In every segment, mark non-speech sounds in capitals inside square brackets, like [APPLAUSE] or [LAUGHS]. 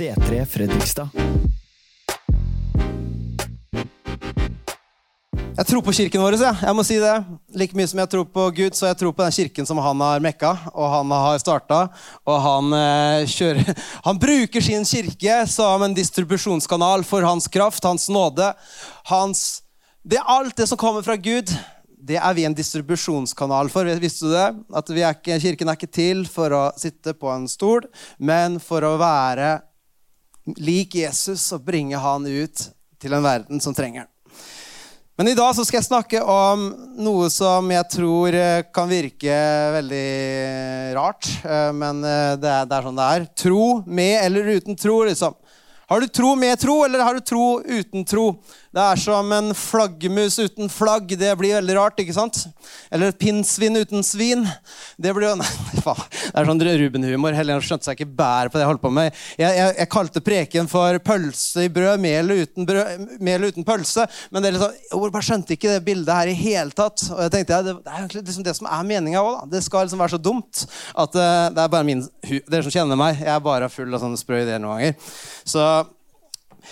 C3 Fredrikstad. Jeg tror på kirken vår. Jeg. jeg må si det. Like mye som jeg tror på Gud, så jeg tror på den kirken som han har mekka og han har starta. Og han, eh, kjører, [LAUGHS] han bruker sin kirke som en distribusjonskanal for hans kraft, hans nåde. Hans, det er alt det som kommer fra Gud, det er vi en distribusjonskanal for. Visste du det? At er ikke, Kirken er ikke til for å sitte på en stol, men for å være lik Jesus og bringe han ut til en verden som trenger han. Men i dag så skal jeg snakke om noe som jeg tror eh, kan virke veldig rart. Eh, men eh, det er, det er sånn det er. Tro med eller uten tro, liksom. Har du tro med tro, eller har du tro uten tro? Det er som en flaggermus uten flagg. Det blir veldig rart, ikke sant? Eller et pinnsvin uten svin. Det blir jo [LAUGHS] Nei, faen. Det er sånn Ruben-humor. Helene skjønte seg ikke bære på det jeg holdt på med. Jeg, jeg, jeg kalte preken for 'pølse i brød', mel uten, brød, mel uten pølse. Men det er liksom, jeg bare skjønte ikke det bildet her i hele tatt. Og jeg tenkte, ja, Det, det er egentlig liksom det som er meninga òg. Det skal liksom være så dumt at uh, det er bare min Dere som kjenner meg, jeg er bare full av sånne sprø ideer noen ganger. Så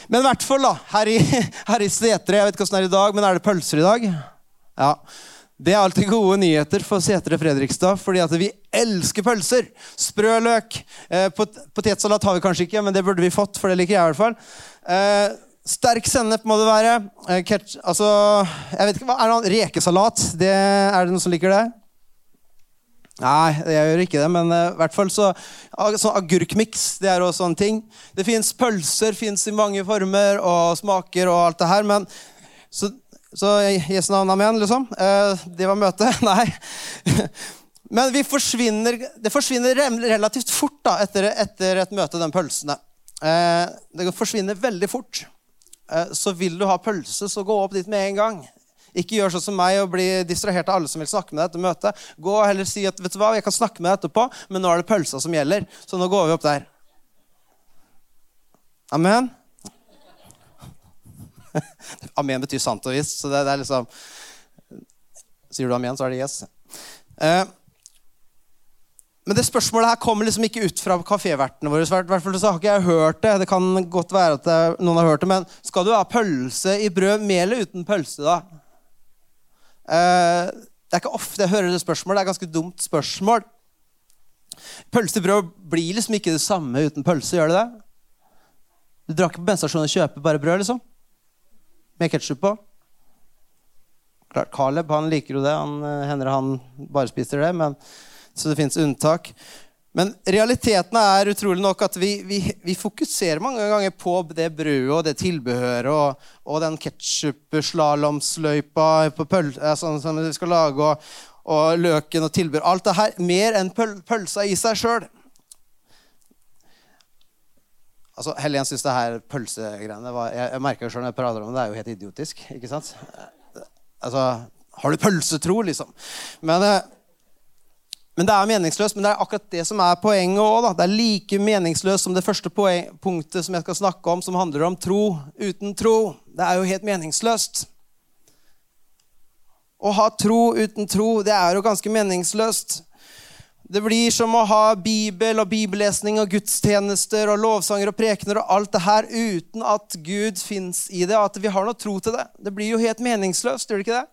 men i hvert fall da, her i, [LAUGHS] her i Setre, jeg vet ikke åssen det er i dag, men er det pølser i dag? Ja. Det er alltid gode nyheter for Setre Fredrikstad, fordi at vi elsker pølser. Sprø løk. Eh, pot potetsalat har vi kanskje ikke, men det burde vi fått, for det liker jeg i hvert fall. Eh, sterk sennep må det være. Eh, ketch, altså, jeg vet ikke, hva er det? Rekesalat. Det, er det noen som liker det? Nei, jeg gjør ikke det, men uh, hvert fall så sånn Agurkmiks det er også en ting. Det fins pølser fins i mange former og smaker og alt det her. Men så, så Jesu navn, amen, liksom. Uh, det var møtet? [LAUGHS] Nei. men vi forsvinner, det forsvinner relativt fort da, etter, etter et møte, den pølsene. Uh, det forsvinner veldig fort. så vil du ha pølse, så gå opp dit med en gang. Ikke gjør sånn som meg og bli distrahert av alle som vil snakke med deg etter møtet. Gå og heller si at vet du hva, jeg kan snakke med deg etterpå, men nå er det pølsa som gjelder. Så nå går vi opp der. Amen? [LAUGHS] amen betyr sant og visst, så det, det, er liksom Sier du amen, så er det yes. Eh, men det spørsmålet her kommer liksom ikke ut fra kafévertene våre. Hvert fall så har ikke jeg hørt det. Det kan godt være at noen har hørt det, Men skal du ha pølse i brød med eller uten pølse, da? Eh, det er ikke ofte jeg hører det spørsmålet. Det er et ganske dumt spørsmål. Pølsebrød blir liksom ikke det samme uten pølse, gjør det det? Du drar ikke på bensinstasjonen og kjøper bare brød, liksom? Med ketsjup på? Klart, Caleb han liker jo det. Han eh, hender han bare spiser det. Men, så det fins unntak. Men realiteten er utrolig nok at vi, vi, vi, fokuserer mange ganger på det brødet og det tilbehøret og, og den ketsjup-slalåmsløypa sånn som vi skal lage, og, og løken og tilbehør. Alt det her mer enn pøl, pølsa i seg sjøl. Altså, Helen syns det her pølsegreiene var, Jeg, jeg merker jo sjøl når jeg prater om det, det er jo helt idiotisk. ikke sant? Altså, Har du pølsetro, liksom? Men... Eh, men Det er meningsløst, men det er akkurat det som er poenget òg. Det er like meningsløst som det første punktet som jeg skal snakke om, som handler om tro uten tro. Det er jo helt meningsløst. Å ha tro uten tro, det er jo ganske meningsløst. Det blir som å ha bibel og bibellesning og gudstjenester og lovsanger og prekener og alt det her uten at Gud fins i det, og at vi har noe tro til det. Det blir jo helt meningsløst, gjør det ikke det?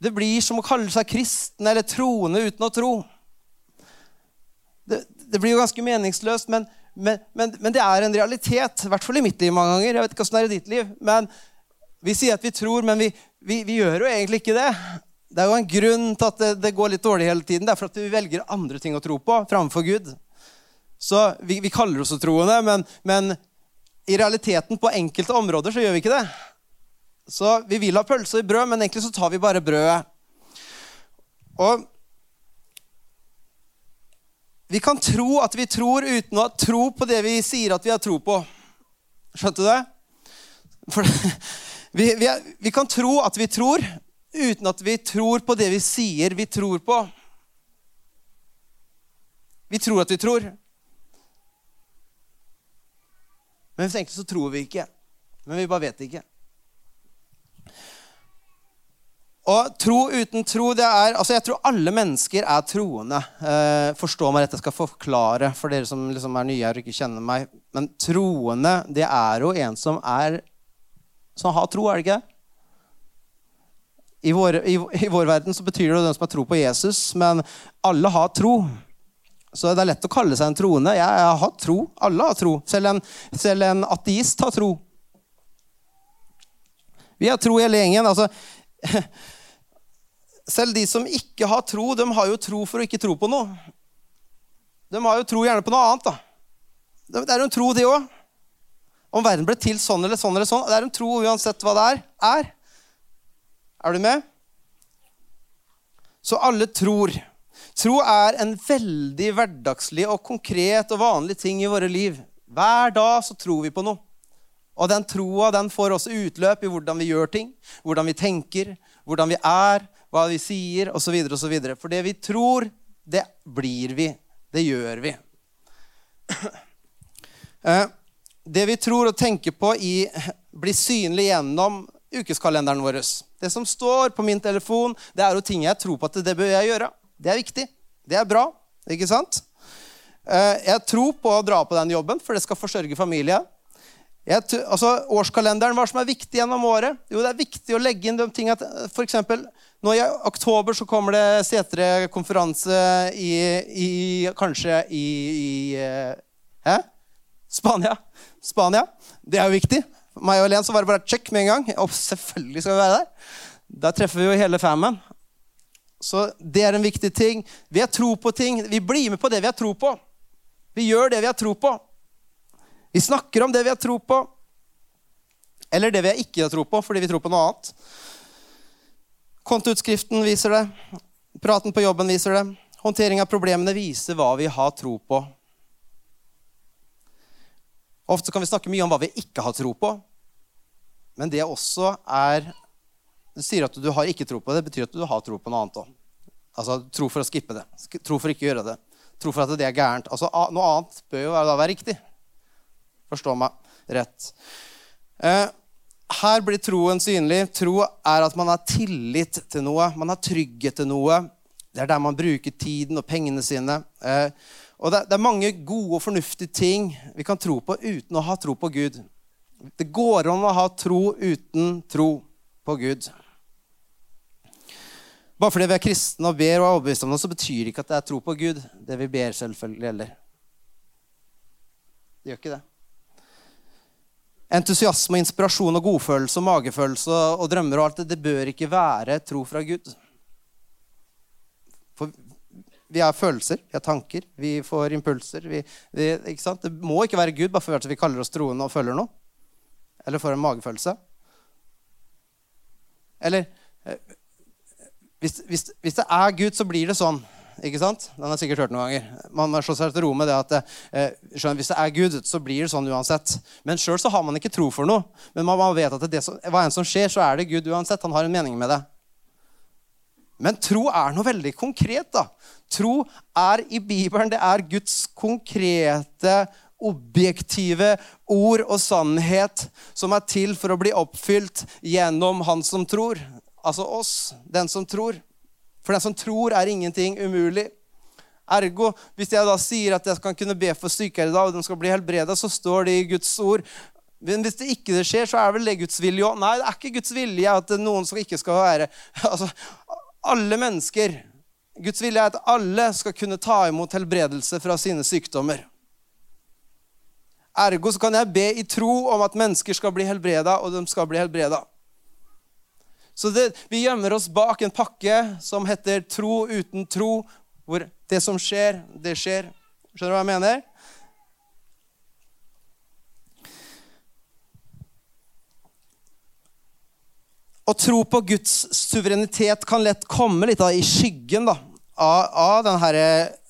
Det blir som å kalle seg kristen eller troende uten å tro. Det, det blir jo ganske meningsløst, men, men, men, men, det er en realitet. I hvert fall i mitt liv mange ganger. Jeg vet ikke hvordan det er i ditt liv. Men Vi sier at vi tror, men vi, vi, vi gjør jo egentlig ikke det. Det er jo en grunn til at det, det, går litt dårlig hele tiden. Det er for at vi velger andre ting å tro på framfor Gud. Så vi, vi kaller oss troende, men, men i realiteten på enkelte områder så gjør vi ikke det. Så vi vil ha pølse i brød, men egentlig så tar vi bare brødet. Og vi kan tro at vi tror uten å ha tro på det vi sier at vi har tro på. Skjønte du det? For, [LAUGHS] vi, vi, vi, kan tro at vi tror uten at vi tror på det vi sier vi tror på. Vi tror at vi tror. Men egentlig så tror vi ikke. Men vi bare vet det ikke. Og tro uten tro, det er Altså, jeg tror alle mennesker er troende. Eh, forstå meg rett, jeg skal forklare for dere som liksom er nye her og ikke kjenner meg. Men troende, det er jo en som er Som har tro, er det ikke det? I i, I vår verden så betyr det jo den som har tro på Jesus, men alle har tro. Så det er lett å kalle seg en troende. Jeg, jeg har tro. Alle har tro. Selv en, selv en ateist har tro. Vi har tro i hele gjengen. Altså, [LAUGHS] selv de som ikke har tro, de har jo tro for å ikke tro på noe. De har jo tro gjerne på noe annet. da. Det er jo en tro, det òg. Om verden ble til sånn eller sånn eller sånn. Det er en tro uansett hva det er. Er, er du med? Så alle tror. Tro er en veldig hverdagslig og konkret og vanlig ting i våre liv. Hver dag så tror vi på noe. Og den troa den får også utløp i hvordan vi gjør ting, hvordan vi tenker, hvordan vi er, hva vi sier, osv. osv. For det vi tror, det blir vi. Det gjør vi. Eh, det vi tror og tenker på, i, blir synlig gjennom ukeskalenderen vår. Det som står på min telefon, det er jo ting jeg tror på at det bør jeg gjøre. Det er viktig. Det er bra. Ikke sant? Eh, jeg tror på å dra på den jobben, for det skal forsørge familien. Jeg, altså, årskalenderen, Hva som er viktig gjennom året? Jo, det er viktig å legge inn de for eksempel, nå I oktober så kommer det setre-konferanse i, i, Kanskje i, i Hæ? Spania. Spania. Det er jo viktig. For meg og Len så var det bare check med en gang. Og selvfølgelig skal vi være der. Da treffer vi jo hele famen. Så det er en viktig ting. Vi har tro på ting. Vi blir med på det vi har tro på. Vi gjør det vi har tro på. Vi snakker om det vi har tro på, eller det vi ikke har tro på fordi vi tror på noe annet. Kontoutskriften viser det. Praten på jobben viser det. Håndtering av problemene viser hva vi har tro på. Ofte kan vi snakke mye om hva vi ikke har tro på. Men det også er Du sier at du har ikke tro på det, det betyr at du har tro på noe annet òg. Altså tro for å skippe det. Tro for ikke å gjøre det. Tro for at det er gærent. Altså Noe annet bør jo da være riktig. Forstå meg rett. Eh, her blir troen synlig. Tro er at man har tillit til noe. Man har trygghet til noe. Det er der man bruker tiden og pengene sine. Eh, og det er mange gode og fornuftige ting vi kan tro på uten å ha tro på Gud. Det går an å ha tro uten tro på Gud. Bare fordi vi er kristne og ber og er overbevist om det, så betyr det ikke at det er tro på Gud. Det vi ber, selvfølgelig gjelder. Det gjør ikke det entusiasme, og inspirasjon og godfølelse og magefølelse og drømmer og alt det, det bør ikke være tro fra Gud. For vi har følelser, vi har tanker, vi får impulser. Vi, vi, det må ikke være Gud bare for at vi kaller oss troende og føler noe. Eller får en magefølelse. Eller eh, hvis, hvis, hvis det er Gud, så blir det sånn ikke sant? Den har jeg sikkert hørt noen ganger. Man har slått seg til ro med det at eh, hvis det er Gud, så blir det sånn uansett. Men sjøl har man ikke tro for noe. Men man, man vet at det, som, hva enn som skjer, så er det Gud uansett. Han har en mening med det. Men tro er noe veldig konkret. da. Tro er i Bibelen det er Guds konkrete, objektive ord og sannhet som er til for å bli oppfylt gjennom han som tror. Altså oss, den som tror. For den som tror, er ingenting umulig. Ergo, hvis jeg da sier at jeg kan kunne be for syke i dag, og de skal bli helbreda, så står det i Guds ord. Men hvis det ikke skjer, så er vel det Guds vilje òg. Nei, det er ikke Guds vilje at noen som ikke skal være [LAUGHS] altså, Alle mennesker Guds vilje er at alle skal kunne ta imot helbredelse fra sine sykdommer. Ergo så kan jeg be i tro om at mennesker skal bli helbreda, og de skal bli helbreda. Så det, vi gjemmer oss bak en pakke som heter tro uten tro, hvor det som skjer, det skjer. Skjønner du hva jeg mener? Å tro på Guds suverenitet kan lett komme litt da, i skyggen da, av, av denne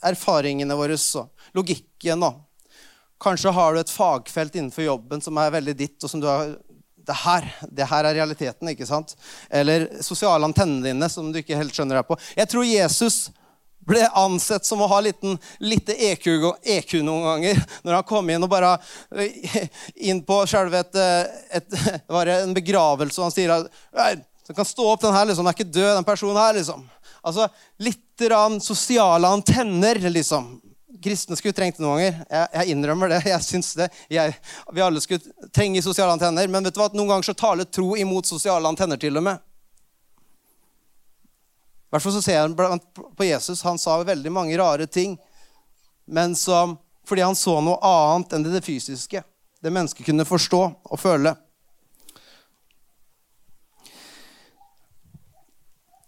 erfaringene våre og logikken. Da. Kanskje har du et fagfelt innenfor jobben som er veldig ditt, og som du har det her, det her er realiteten. ikke sant? Eller sosiale antennene dine som du ikke helt skjønner deg på. Jeg tror Jesus ble ansett som å ha liten, lite EQ, EQ, noen ganger. Når han kom inn og bare inn på selve et, et, [LAUGHS] Det var en begravelse, og han sier at Så kan stå opp den her, liksom. Den er ikke død, den personen her, liksom. Altså, Litt sosiale antenner, liksom. Kristne skulle trengt det noen ganger. Jeg, jeg, innrømmer det. jeg synes det. Jeg, vi alle skulle trenge sosiale antenner. Men vet du hva? noen ganger så taler tro imot sosiale antenner til og med. I hvert fall så ser jeg på Jesus. Han sa veldig mange rare ting. Men som, fordi han så noe annet enn det, fysiske. Det mennesket kunne forstå og føle.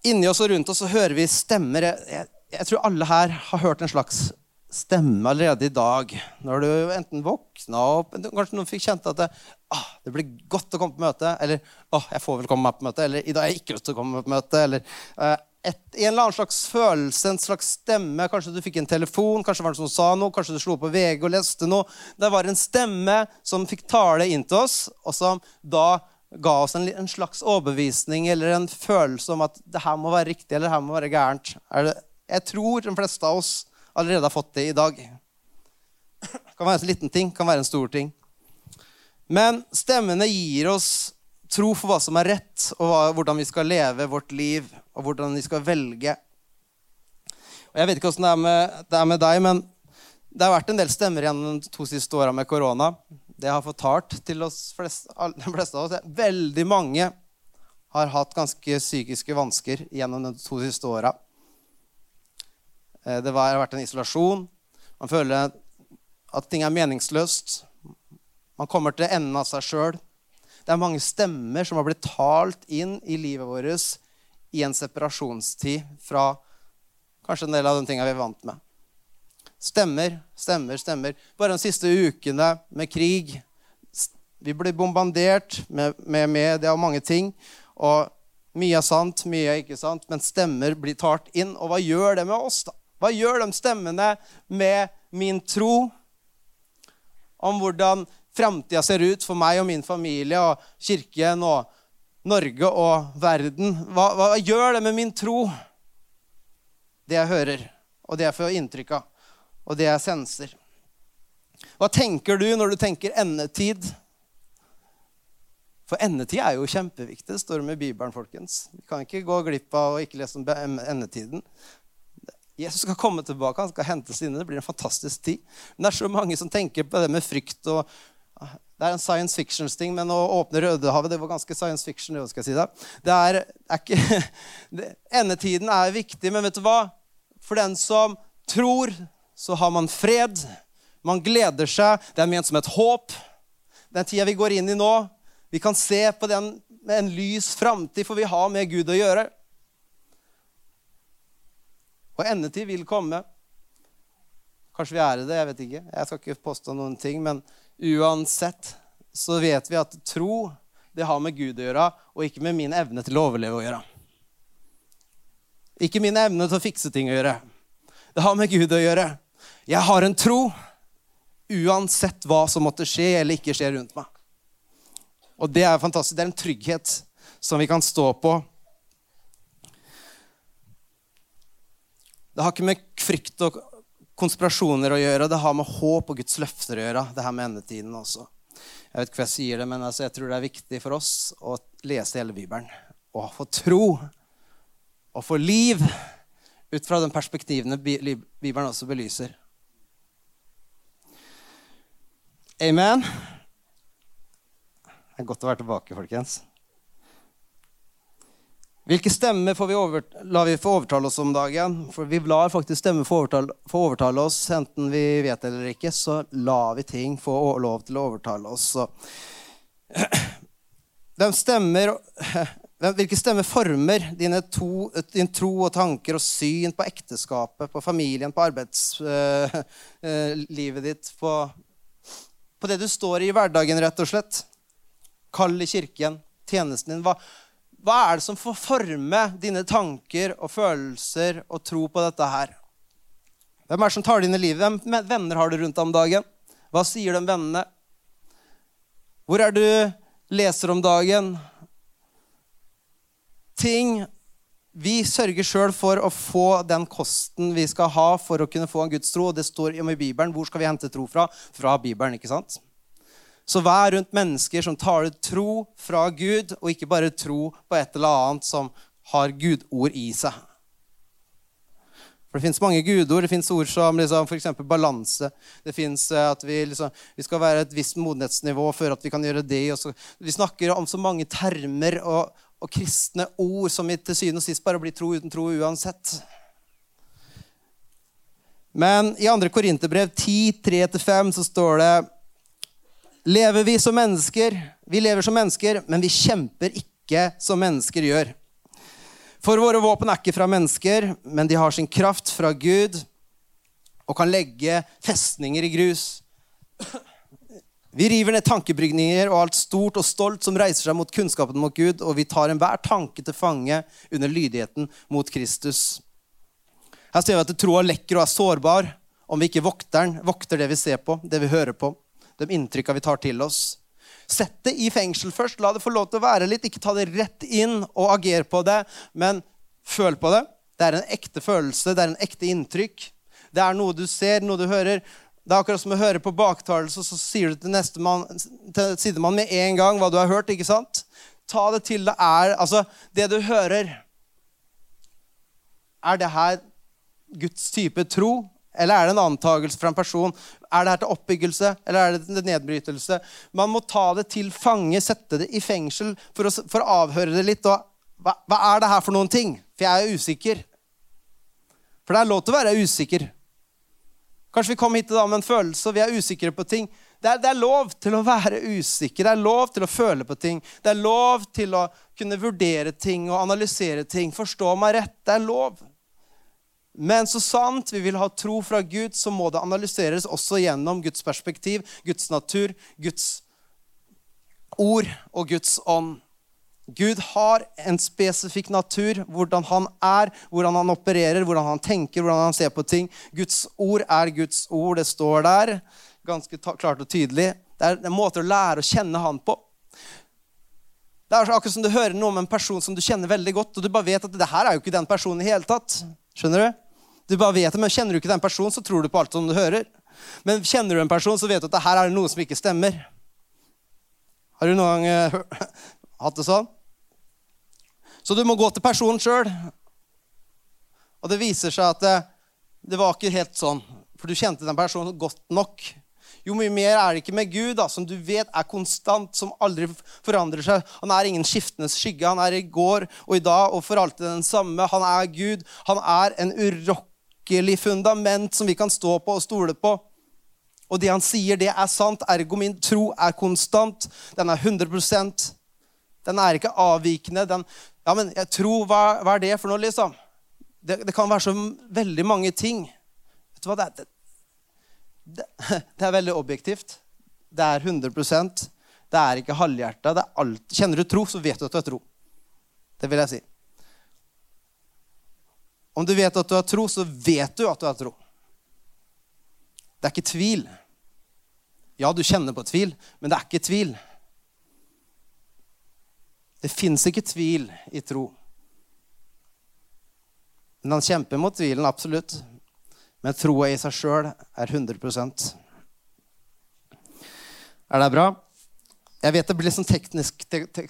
Inni oss og rundt oss så hører vi stemmer. Jeg, jeg, jeg tror alle her har hørt en slags stemme allerede i dag. Når du enten våkna opp Kanskje noen fikk kjent at det, ah, det blir godt å komme på møte. Eller ah, jeg får vel komme meg på møte. Eller i dag er jeg ikke lyst til å komme på møte. Eller eh, et, en eller annen slags følelse, en slags stemme. Kanskje du fikk en telefon, kanskje var det som sa noe, kanskje du slo på VG og leste noe. Det var en stemme som fikk tale inn til oss, og som da ga oss en, en slags overbevisning eller en følelse om at det her må være riktig eller det her må være gærent. jeg tror de fleste av oss allerede har fått det i dag. Det kan være en liten ting, kan være en stor ting. Men stemmene gir oss tro for hva som er rett, og hvordan vi skal leve vårt liv, og hvordan vi skal velge. Og jeg vet ikke åssen det, det, er med deg, men det har vært en del stemmer gjennom de to siste åra med korona. Det har fortalt til oss flest, de fleste av oss. Veldig mange har hatt ganske psykiske vansker gjennom de to siste åra. Eh, det har vært en isolasjon. Man føler at ting er meningsløst. Man kommer til enden av seg sjøl. Det er mange stemmer som har blitt talt inn i livet vårt i en separasjonstid fra kanskje en del av de tinga vi er vant med. Stemmer, stemmer, stemmer. Bare de siste ukene med krig. Vi blir bombardert med, med media og mange ting. Og mye er sant, mye er ikke sant, men stemmer blir talt inn. Og hva gjør det med oss, da? Hva gjør de stemmene med min tro om hvordan framtida ser ut for meg og min familie og kirken og Norge og verden? Hva, hva, gjør det med min tro? Det jeg hører, og det jeg får inntrykk av, og det jeg senser. Hva tenker du når du tenker endetid? For endetid er jo kjempeviktig. Det står om i Bibelen, folkens. Vi kan ikke gå glipp av å ikke lese om endetiden. Jesus skal komme tilbake, han skal hente sine. Det blir en fantastisk tid. Men det er så mange som tenker på det med frykt. og ah, Det er en science fiction-ting, men å åpne Rødehavet det var ganske science fiction. Det skal jeg si det. Det er, er ikke, [LAUGHS] det, endetiden er viktig, men vet du hva? For den som tror, så har man fred. Man gleder seg. Det er ment som et håp. Den tida vi går inn i nå, vi kan se på den med en lys framtid, for vi har med Gud å gjøre. Og endetid vil komme. Kanskje vi er i det, jeg vet ikke. Jeg skal ikke påstå noen ting. Men uansett så vet vi at tro det har med Gud å gjøre, og ikke med min evne til å overleve å gjøre. Ikke min evne til å fikse ting å gjøre. Det har med Gud å gjøre. Jeg har en tro uansett hva som måtte skje eller ikke skje rundt meg. Og det er fantastisk. Det er en trygghet som vi kan stå på Det har ikke med frykt og konspirasjoner å gjøre. Det har med håp og Guds løfter å gjøre. det her med endetiden også. Jeg vet ikke hva jeg sier det, men altså, jeg tror det er viktig for oss å lese hele Bibelen. Og få tro og få liv ut fra den perspektivene Bibelen også belyser. Amen. Det er godt å være tilbake, folkens. Hvilke stemmer får vi over, lar vi få overtale oss om dagen? For vi lar faktisk stemmer få overtale, få overtale, oss, enten vi vet det eller ikke. Så lar vi ting få lov til å overtale oss. Så. [CLEARS THROAT] Hvem stemmer, [CLEARS THROAT] hvilke stemmer former to, din tro og tanker og syn på ekteskapet, på familien, på arbeidslivet [LAUGHS] uh, ditt, på, på det du står i i hverdagen, rett og slett? Kall i kirken, tjenesten din. Hva, hva er det som får forme dine tanker og følelser og tro på dette her? Hvem er det som tar dine livet? Hvem venner har du rundt om dagen? Hva sier de vennene? Hvor er du leser om dagen? Ting Vi sørger sjøl for å få den kosten vi skal ha for å kunne få en Guds tro. Det står i Bibelen. Hvor skal vi hente tro fra? Fra Bibelen, ikke sant? Så vær rundt mennesker som tar ut tro fra Gud, og ikke bare tro på et eller annet som har gudord i seg. For Det fins mange gudord. Det fins ord som liksom, f.eks. balanse. Det fins eh, at vi, liksom, vi, skal være et visst modenhetsnivå før at vi kan gjøre det. Så, vi snakker om så mange termer og, og kristne ord som vi til syvende og sist bare blir tro uten tro uansett. Men i 2. Korinterbrev 10, 3-5 så står det Lever vi som mennesker? Vi lever som mennesker, men vi kjemper ikke som mennesker gjør. For våre våpen er ikke fra mennesker, men de har sin kraft fra Gud og kan legge festninger i grus. Vi river ned tankebrygninger og alt stort og stolt som reiser seg mot kunnskapen mot Gud, og vi tar enhver tanke til fange under lydigheten mot Kristus. Her ser vi at troa lekker og er sårbar om vi ikke vokter vokter det vi ser på, det vi hører på, de inntrykka vi tar til oss. Sett det i fengsel først. La det få lov til å være litt. Ikke ta det rett inn og agere på det, men føl på det. Det er en ekte følelse, det er en ekte inntrykk. Det er noe du ser, noe du hører. Det er akkurat som å høre på baktalelse, så sier du til, man, til sidemann med en gang hva du har hørt. ikke sant? Ta det til det er Altså, det du hører Er det her Guds type tro? Eller er det en antakelse fra en person? Er det her til oppbyggelse, eller er det til nedbrytelse? Man må ta det til fange, sette det i fengsel for å, for å avhøre det litt. Og, hva, hva, er det her for noen ting? For jeg er usikker. For det er lov til å være usikker. Kanskje vi kom hit da med en følelse, og vi er usikre på ting. Det er, det er, lov til å være usikker, det er lov til å føle på ting. Det er lov til å kunne vurdere ting og analysere ting. Forstå meg rett. Det er lov. Men så sant vi vil ha tro fra Gud, så må det analyseres også gjennom Guds perspektiv, Guds natur, Guds ord og Guds ånd. Gud har en spesifikk natur, hvordan han er, hvordan han opererer, hvordan han tenker, hvordan han ser på ting. Guds ord er Guds ord. Det står der ganske klart og tydelig. Det er en måte å lære å kjenne han på. Det er akkurat som du hører noe om en person som du kjenner veldig godt, og du bare vet at det her er jo ikke den personen i hele tatt. Skjønner du? Du bare vet det, men Kjenner du ikke den personen, så tror du på alt som du hører. Men kjenner du en person, så vet du at det her er noe som ikke stemmer. Har du noen gang uh, [LAUGHS] hatt det sånn? Så du må gå til personen sjøl. Og det viser seg at det, det, var ikke helt sånn. For du kjente den personen godt nok. Jo mye mer er det ikke med Gud, da, som du vet er konstant, som aldri forandrer seg. Han er ingen skiftende skygge. Han er i går og i dag og for alltid den samme. Han er Gud. Han er en urokkelig fundament som vi kan stå på og stole på. Og det han sier, det er sant. Ergo min tro er konstant. Den er 100% Den er ikke avvikende. Den, ja, men jeg tror, hva, hva, er det for noe, liksom? Det, det, kan være så veldig mange ting. Vet du hva? Det, det, [LAUGHS] det er veldig objektivt. Det er 100% Det er ikke halvhjerta. Kjenner du tro, så vet du at du har tro. Det vil jeg si. Om du vet at du har tro, så vet du at du har tro. Det er ikke tvil. Ja, du kjenner på tvil, men det er ikke tvil. Det fins ikke tvil i tro. Men han kjemper mot tvilen, absolutt. Men troa i seg sjøl er 100% Er det bra? Jeg vet det blir litt sånn teknisk te te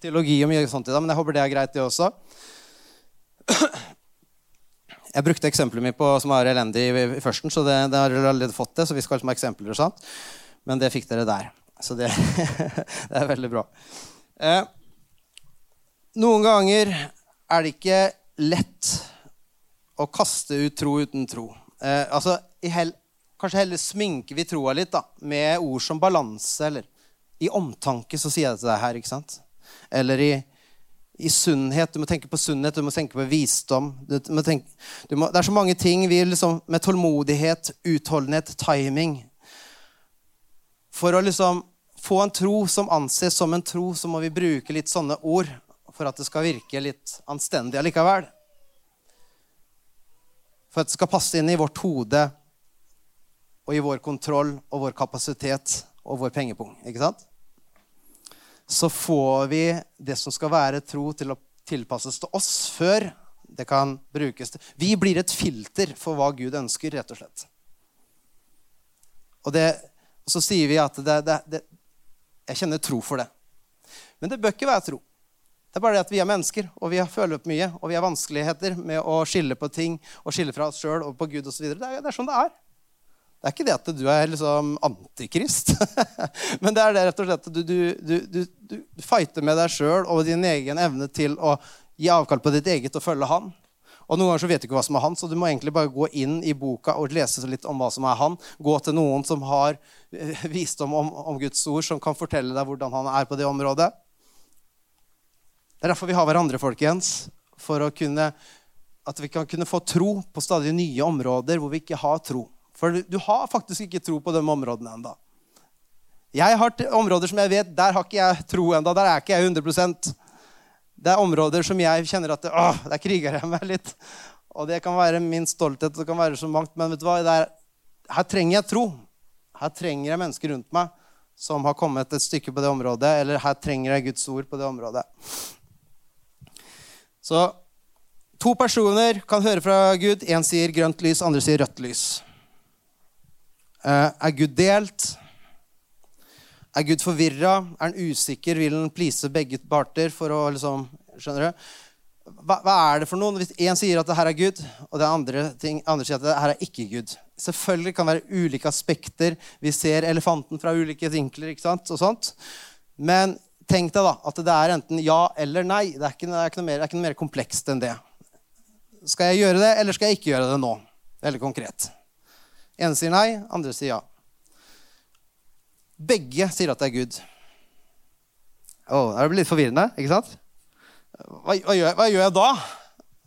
teologi og mye sånt i dag, men jeg håper det er greit, det også. Jeg brukte eksempelet mitt på, som var elendig i, i førsten, så det, det har allerede fått det. så vi skal ha eksempler og sånt. Men det fikk dere der. Så det, [LAUGHS] det er veldig bra. Eh, noen ganger er det ikke lett å kaste ut tro uten tro. Eh, altså, hel, Kanskje heller sminker vi troa litt da, med ord som balanse. eller I omtanke så sier jeg det til deg her. ikke sant? Eller i i sunnhet. Du må tenke på sunnhet, du må tenke på visdom. Du må tenke, du må, det er så mange ting vi liksom, med tålmodighet, utholdenhet, timing For å liksom få en tro som anses som en tro, så må vi bruke litt sånne ord for at det skal virke litt anstendig allikevel. For at det skal passe inn i vårt hode og i vår kontroll og vår kapasitet og vår pengepung. Ikke sant? så får vi det som skal være tro, til å tilpasses til oss før det kan brukes til Vi blir et filter for hva Gud ønsker, rett og slett. Og, det, og så sier vi at det, det, Jeg kjenner tro for det. Men det bør ikke være tro. Det er bare det at vi er mennesker, og vi har følt opp mye, og vi har vanskeligheter med å skille på ting og skille fra oss sjøl og på Gud osv. Det, er, det er sånn det er. Det er ikke det at du er liksom antikrist, [LAUGHS] men det er det rett og slett at du, du, du, du, fighter med deg sjøl og din egen evne til å gi avkall på ditt eget og følge Han. Og Noen ganger så vet du ikke hva som er han, så du må egentlig bare gå inn i boka og lese litt om hva som er han. Gå til noen som har eh, visdom om, om Guds ord, som kan fortelle deg hvordan han er på det området. Det er derfor vi har hverandre, folkens. For kunne, at vi kan kunne få tro på stadig nye områder hvor vi ikke har tro. For du, du har faktisk ikke tro på de områdene ennå. Jeg har områder som jeg vet der har ikke jeg tro ennå. Der er ikke jeg 100 det er områder som jeg kjenner at åh, der kriger jeg meg litt. Og det kan være min stolthet, det kan være så mangt, men vet du hva? Der, her trenger jeg tro. Her trenger jeg mennesker rundt meg som har kommet et stykke på det området, eller her trenger jeg Guds ord på det området. Så to personer kan høre fra Gud. Én sier grønt lys, andre sier rødt lys. Eh, er Gud delt? Er Gud forvirra? Er han usikker? Vil han please begge parter for å liksom Skjønner du? Hva, hva er det for noen? Hvis én sier at det her er Gud, og det andre, ting, andre sier at det her er ikke Gud. Selvfølgelig kan det være ulike aspekter. Vi ser elefanten fra ulike vinkler. ikke sant? Og sånt. Men tenk deg da, at det er enten ja eller nei. Det er ikke, det er ikke, mer, er ikke noe mer komplekst enn det. Skal jeg gjøre det, eller skal jeg ikke gjøre det nå? Veldig konkret. Ene sier nei, andre sier ja. Begge sier at det er Gud. Oh, det blir litt forvirrende, ikke sant? Hva, hva, gjør, hva gjør, jeg da?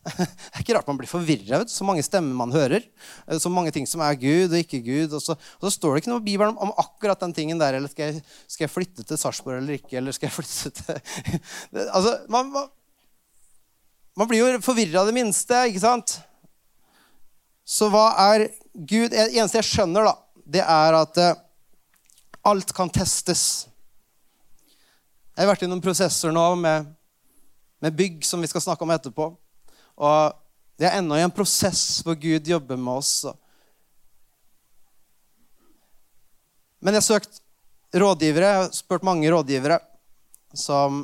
Det er ikke rart man blir forvirra. Så mange stemmer man hører. Så mange ting som er Gud og ikke Gud. Og så, og så står det ikke noe i Bibelen om, akkurat den tingen der. Eller skal jeg, skal jeg flytte til Sarpsborg eller ikke? Eller skal jeg flytte til [LAUGHS] Altså, man, man, man blir jo forvirra det minste, ikke sant? Så hva er Gud? Det eneste jeg skjønner, da, det er at eh, Alt kan testes. Jeg har vært i noen prosesser nå med, med bygg som vi skal snakke om etterpå. Og det er ennå i en prosess hvor Gud jobber med oss. Men jeg har søkt rådgivere, jeg har spurt mange rådgivere som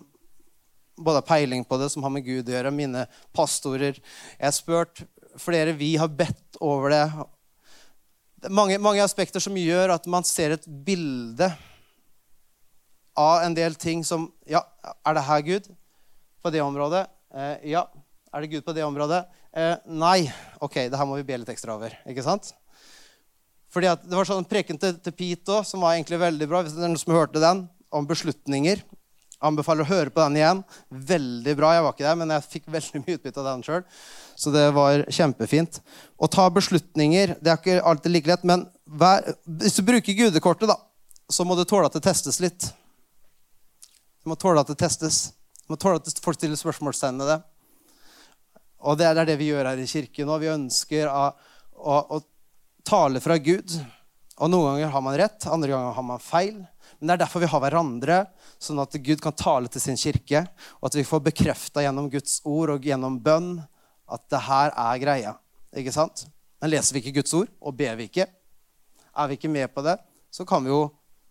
både har peiling på det, som har med Gud å gjøre. Mine pastorer. Jeg har spurt flere. Vi har bedt over det Det mange, mange, aspekter som gjør at man ser et bilde av en del ting som Ja, er det her Gud på det området? Eh, ja. Er det Gud på det området? Eh, nei. Ok, det her må vi be litt ekstra over. ikke sant? Fordi at Det var sånn preken til, til Pete som var egentlig veldig bra. hvis det er noen som hørte den, Om beslutninger. Anbefaler å høre på den igjen. Veldig bra. Jeg var ikke der, men jeg fikk [LAUGHS] veldig mye utbytte av den sjøl. Så det var kjempefint. Å ta beslutninger det er ikke alltid like lett, men vær, hvis du bruker gudekortet, da, så må du tåle at det testes litt. Du må tåle at det testes. Du må tåle at folk stiller spørsmålstegn ved det. Og det er det vi gjør her i kirken nå. Vi ønsker å, å, å tale fra Gud. Og noen ganger har man rett, andre ganger har man feil. Men det er derfor vi har hverandre, sånn at Gud kan tale til sin kirke, og at vi får bekrefta gjennom Guds ord og gjennom bønn at det her er greia. Ikke sant? Men leser vi ikke Guds ord, og ber vi ikke, er vi ikke med på det, så kan vi jo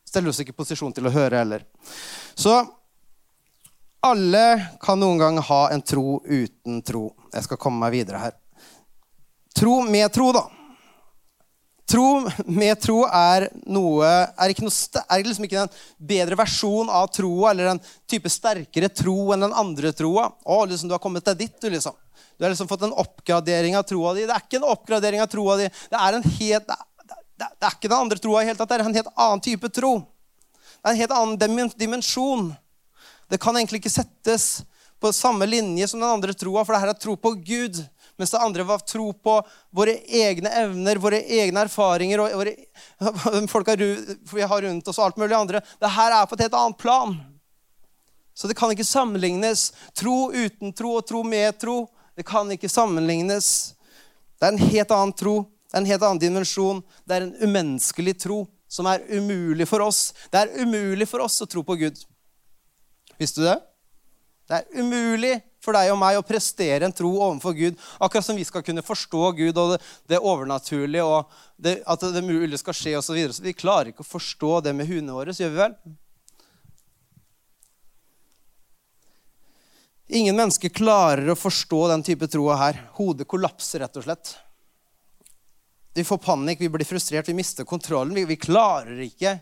stelle oss ikke i posisjon til å høre heller. Så alle kan noen gang ha en tro uten tro. Jeg skal komme meg videre her. Tro med tro, da. Tro med tro er noe Er, ikke, noe, er liksom ikke en bedre versjon av troa eller en type sterkere tro enn den andre troa. Å, liksom, du har kommet deg ditt, du, liksom. Du har liksom fått en oppgradering av troa di. Det er ikke en oppgradering av troa di. Det er, en helt, det, det, det er ikke den andre troa i hele tatt. Det er en helt annen type tro. Det er en helt annen dimensjon. Det kan egentlig ikke settes på samme linje som den andre troa, for det her er tro på Gud. Mens det andre var tro på våre egne evner, våre egne erfaringer og våre, folka vi har rundt oss og alt mulig andre. Det her er på et helt annet plan. Så det kan ikke sammenlignes. Tro uten tro og tro med tro det kan ikke sammenlignes. Det er en helt annen tro. Det er en helt annen dimensjon. Det er en umenneskelig tro som er umulig for oss. Det er umulig for oss å tro på Gud. Visste du det? Det er umulig for deg og meg å prestere en tro overfor Gud. Akkurat som vi skal kunne forstå Gud og det, det overnaturlige og det, at det mulige skal skje osv. Så videre. så vi klarer ikke å forstå det med huene våre, gjør vi vel? Ingen mennesker klarer å forstå den type troa her. Hodet kollapser, rett og slett. Vi får panikk, vi blir frustrert, vi mister kontrollen. Vi, vi klarer ikke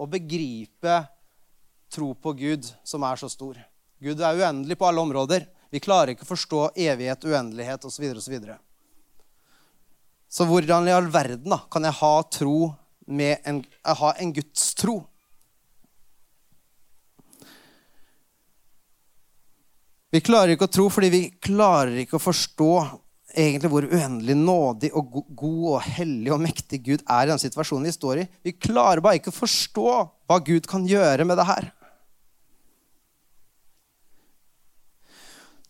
å begripe tro på Gud, som er så stor. Gud er uendelig på alle områder. Vi klarer ikke å forstå evighet, uendelighet osv. Så, videre, og så, så hvordan i all verden da, kan jeg ha tro med en, ha en Guds tro? Vi klarer ikke å tro fordi vi klarer ikke å forstå egentlig hvor uendelig nådig og god og hellig og mektig Gud er i den situasjonen vi står i. Vi klarer bare ikke å forstå hva Gud kan gjøre med det her.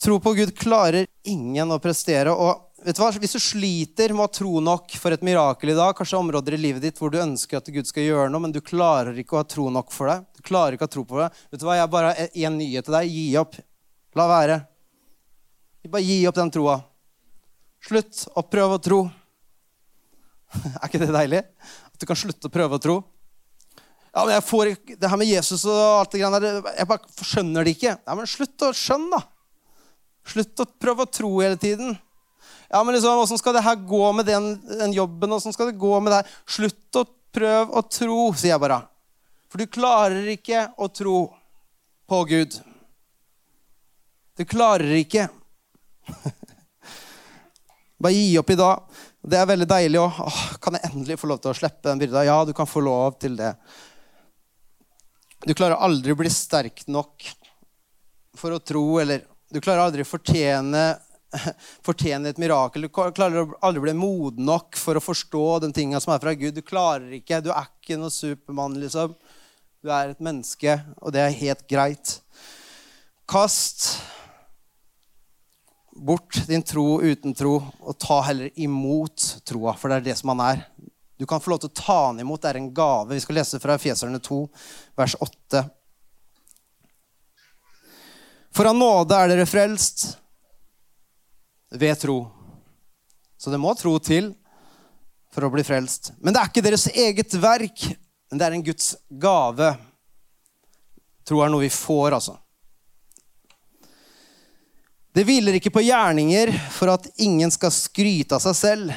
Tro på Gud klarer ingen å prestere. og vet du hva? Hvis du sliter med å tro nok for et mirakel i dag, kanskje områder i livet ditt hvor du ønsker at Gud skal gjøre noe, men du klarer ikke å ha tro nok for det, du klarer ikke å ha tro på det, vet du hva? Jeg bare har én nyhet til deg. Gi opp. La være. Bare gi opp den troa. Slutt å prøve å tro. [LAUGHS] Er ikke det deilig? At du kan slutte å prøve å tro. Ja, men jeg får Det her med Jesus og alt det greiene der, jeg bare skjønner det ikke. Ja, men slutt å skjønne, da. Slutt å prøve å tro hele tiden. Ja, men liksom, Åssen skal det her gå med den, den jobben? Åssen skal det gå med det her? Slutt å prøve å tro, sier jeg bare. For du klarer ikke å tro på Gud. Du klarer ikke. [LAUGHS] Bare gi opp i dag. Det er veldig deilig. Å, kan jeg endelig få lov til å slippe den byrda? Ja, du kan få lov til det. Du klarer aldri å bli sterk nok for å tro, eller du klarer aldri å fortjene, [LAUGHS] fortjene et mirakel. Du klarer aldri å bli moden nok for å forstå den tinga som er fra Gud. Du klarer ikke. Du er ikke noe supermann, liksom. Du er et menneske, og det er helt greit. Kast bort din tro uten tro, og ta heller imot troa, for det er det som han er. Du kan få lov til å ta han imot. Det er en gave. Vi skal lese fra Efeserne 2, vers 8. For av nåde er dere frelst ved tro. Så det må tro til for å bli frelst. Men det er ikke deres eget verk, men det er en Guds gave. Tro er noe vi får, altså. Det hviler ikke på gjerninger for at ingen skal skryte av seg selv.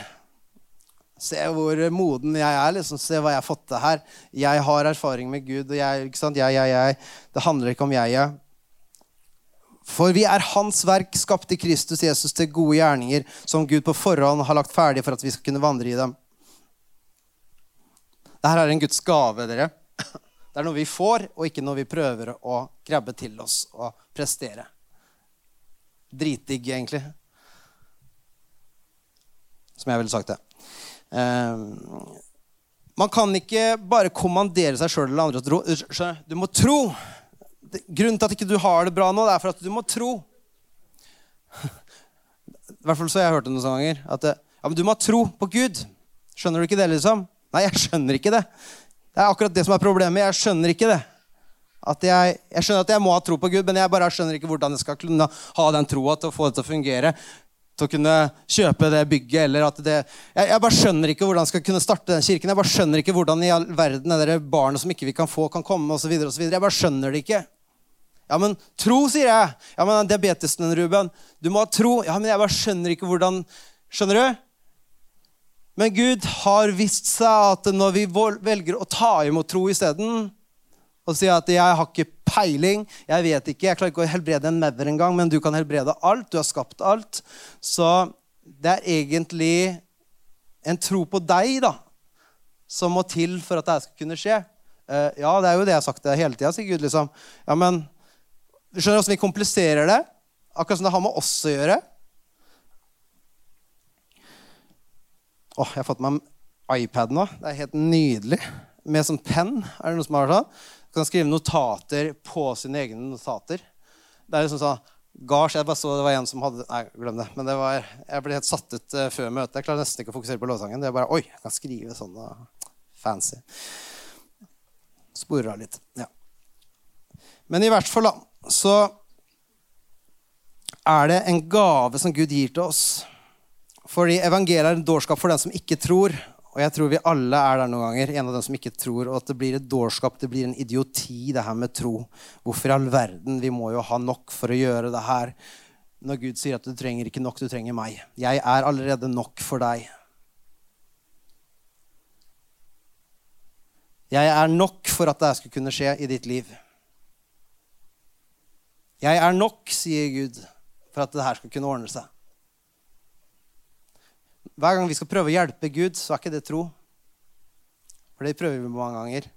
Se hvor moden jeg er. liksom, Se hva jeg har fått til her. Jeg har erfaring med Gud. og jeg, ikke sant? Jeg, jeg, jeg. Det handler ikke om jeg, jeg. For vi er Hans verk, skapt i Kristus Jesus til gode gjerninger, som Gud på forhånd har lagt ferdig for at vi skal kunne vandre i dem. Dette er en Guds gave, dere. Det er noe vi får, og ikke noe vi prøver å grabbe til oss og prestere dritdigg, egentlig. Som jeg ville sagt det. Um, man kan ikke bare kommandere seg sjøl eller andre. Du må tro. Grunnen til at ikke du har det bra nå, det er for at du må tro. I hvert fall så har jeg hørt det noen ganger. At ja, men du må tro på Gud. Skjønner du ikke det, liksom? Nei, jeg skjønner ikke det. Det er akkurat det som er problemet. Jeg skjønner ikke det. Jeg, jeg, skjønner at jeg må ha tro på Gud, men jeg bare skjønner ikke hvordan jeg skal kunne ha den troa til å få det til å fungere. Til å kunne kjøpe det bygget. eller at det, jeg, jeg, bare skjønner ikke hvordan jeg skal kunne starte den kirken. Jeg bare skjønner ikke hvordan i all verden det barnet som ikke vi kan få, kan komme. Så jeg bare skjønner det ikke. Ja, men tro, sier jeg. Ja, men diabetesen, Ruben. Du må ha tro. Ja, men jeg bare skjønner ikke hvordan Skjønner du? Men Gud har vist seg at når vi velger å ta imot tro isteden, og si at 'jeg har ikke peiling', 'jeg vet ikke', 'jeg klarer ikke å helbrede en maur engang', men du kan helbrede alt. Du har skapt alt. Så det er egentlig en tro på deg da, som må til for at det skal kunne skje. Uh, ja, det er jo det jeg har sagt hele tida, sier Gud. liksom. Ja, men Du skjønner hvordan vi kompliserer det? Akkurat som det har med oss å gjøre. Oh, jeg har fått meg iPad nå. Det er helt nydelig. Med sånn penn. Er det noen som har sånn? Du kan skrive notater på sine egne notater. Det er liksom sånn Gars, jeg bare så det var en som hadde Nei, glem det. Men det var, jeg ble helt satt ut uh, før møtet. Jeg klarer nesten ikke å fokusere på lovsangen. Det er bare Oi, jeg kan skrive sånn og fancy. Sporer av litt. Ja. Men i hvert fall, da, så er det en gave som Gud gir til oss. Fordi evangeliet er en dårskap for den som ikke tror. Og jeg tror vi alle er der noen ganger, en av dem som ikke tror. Og at det blir et dårskap, det blir en idioti, det her med tro. Hvorfor i all verden? Vi må jo ha nok for å gjøre det her. Når Gud sier at du trenger ikke nok, du trenger meg. Jeg er allerede nok for deg. Jeg er nok for at det skulle kunne skje i ditt liv. Jeg er nok, sier Gud, for at det her skal kunne ordne seg. Hver gang vi skal prøve å hjelpe Gud, så er ikke det tro. For det prøver vi mange ganger.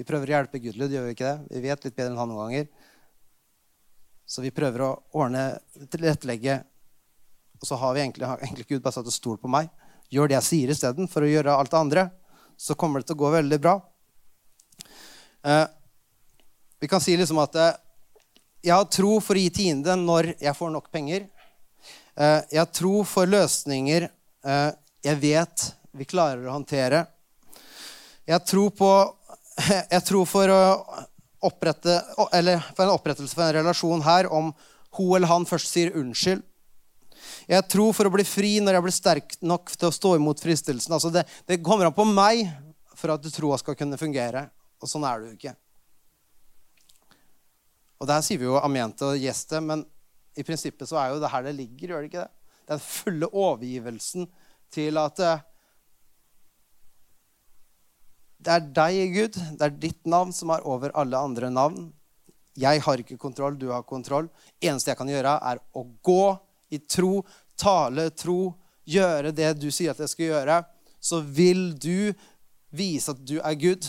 Vi prøver å hjelpe Gud, gjør vi ikke det? Vi vet litt bedre enn han noen ganger. Så vi prøver å ordne, tilrettelegge, og så har vi egentlig, egentlig Gud bare satt og stolt på meg. Gjør det jeg sier isteden, for å gjøre alt det andre. Så kommer det til å gå veldig bra. Eh, vi kan si liksom at eh, jeg har tro for å gi tiende når jeg får nok penger. Eh, jeg har tro for løsninger Eh, jeg vet vi klarer å håndtere. Jeg tror på [LAUGHS] Jeg tror for å opprette Eller for en opprettelse for en relasjon her om hun eller han først sier unnskyld. Jeg tror for å bli fri når jeg blir sterk nok til å stå imot fristelsen. Altså det, det, kommer an på meg for at troa skal kunne fungere. Og sånn er det jo ikke. Og der sier vi jo amen og gjeste, men i prinsippet så er jo det her det ligger, gjør det ikke det? Den fulle overgivelsen til at eh, det er deg, Gud. Det er ditt navn som er over alle andre navn. Jeg har ikke kontroll, du har kontroll. eneste jeg kan gjøre, er å gå i tro, tale tro, gjøre det du sier at jeg skal gjøre. Så vil du vise at du er Gud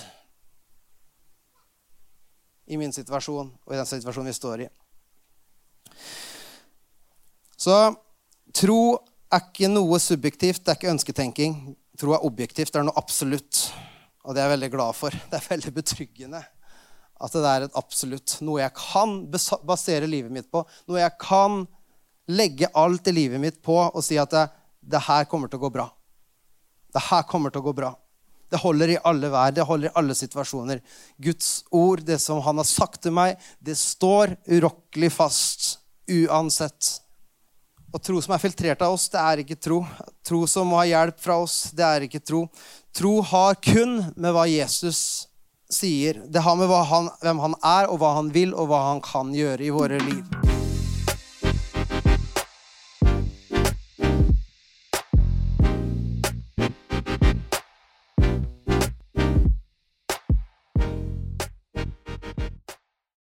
i min situasjon og i den situasjonen vi står i. Så Tro er ikke noe subjektivt, det er ikke ønsketenking. Tro er objektivt, det er noe absolutt. Og det er jeg veldig glad for. Det er veldig betryggende at det er et absolutt. Noe jeg kan basere livet mitt på. Noe jeg kan legge alt i livet mitt på og si at det, det her kommer til å gå bra. Det her kommer til å gå bra. Det holder i alle vær, det holder i alle situasjoner. Guds ord, det som han har sagt til meg, det står urokkelig fast uansett. Og tro som er filtrert av oss, det er ikke tro. Tro som må ha hjelp fra oss, det er ikke tro. Tro har kun med hva Jesus sier. Det har med han, hvem han er, og hva han vil, og hva han kan gjøre i våre liv.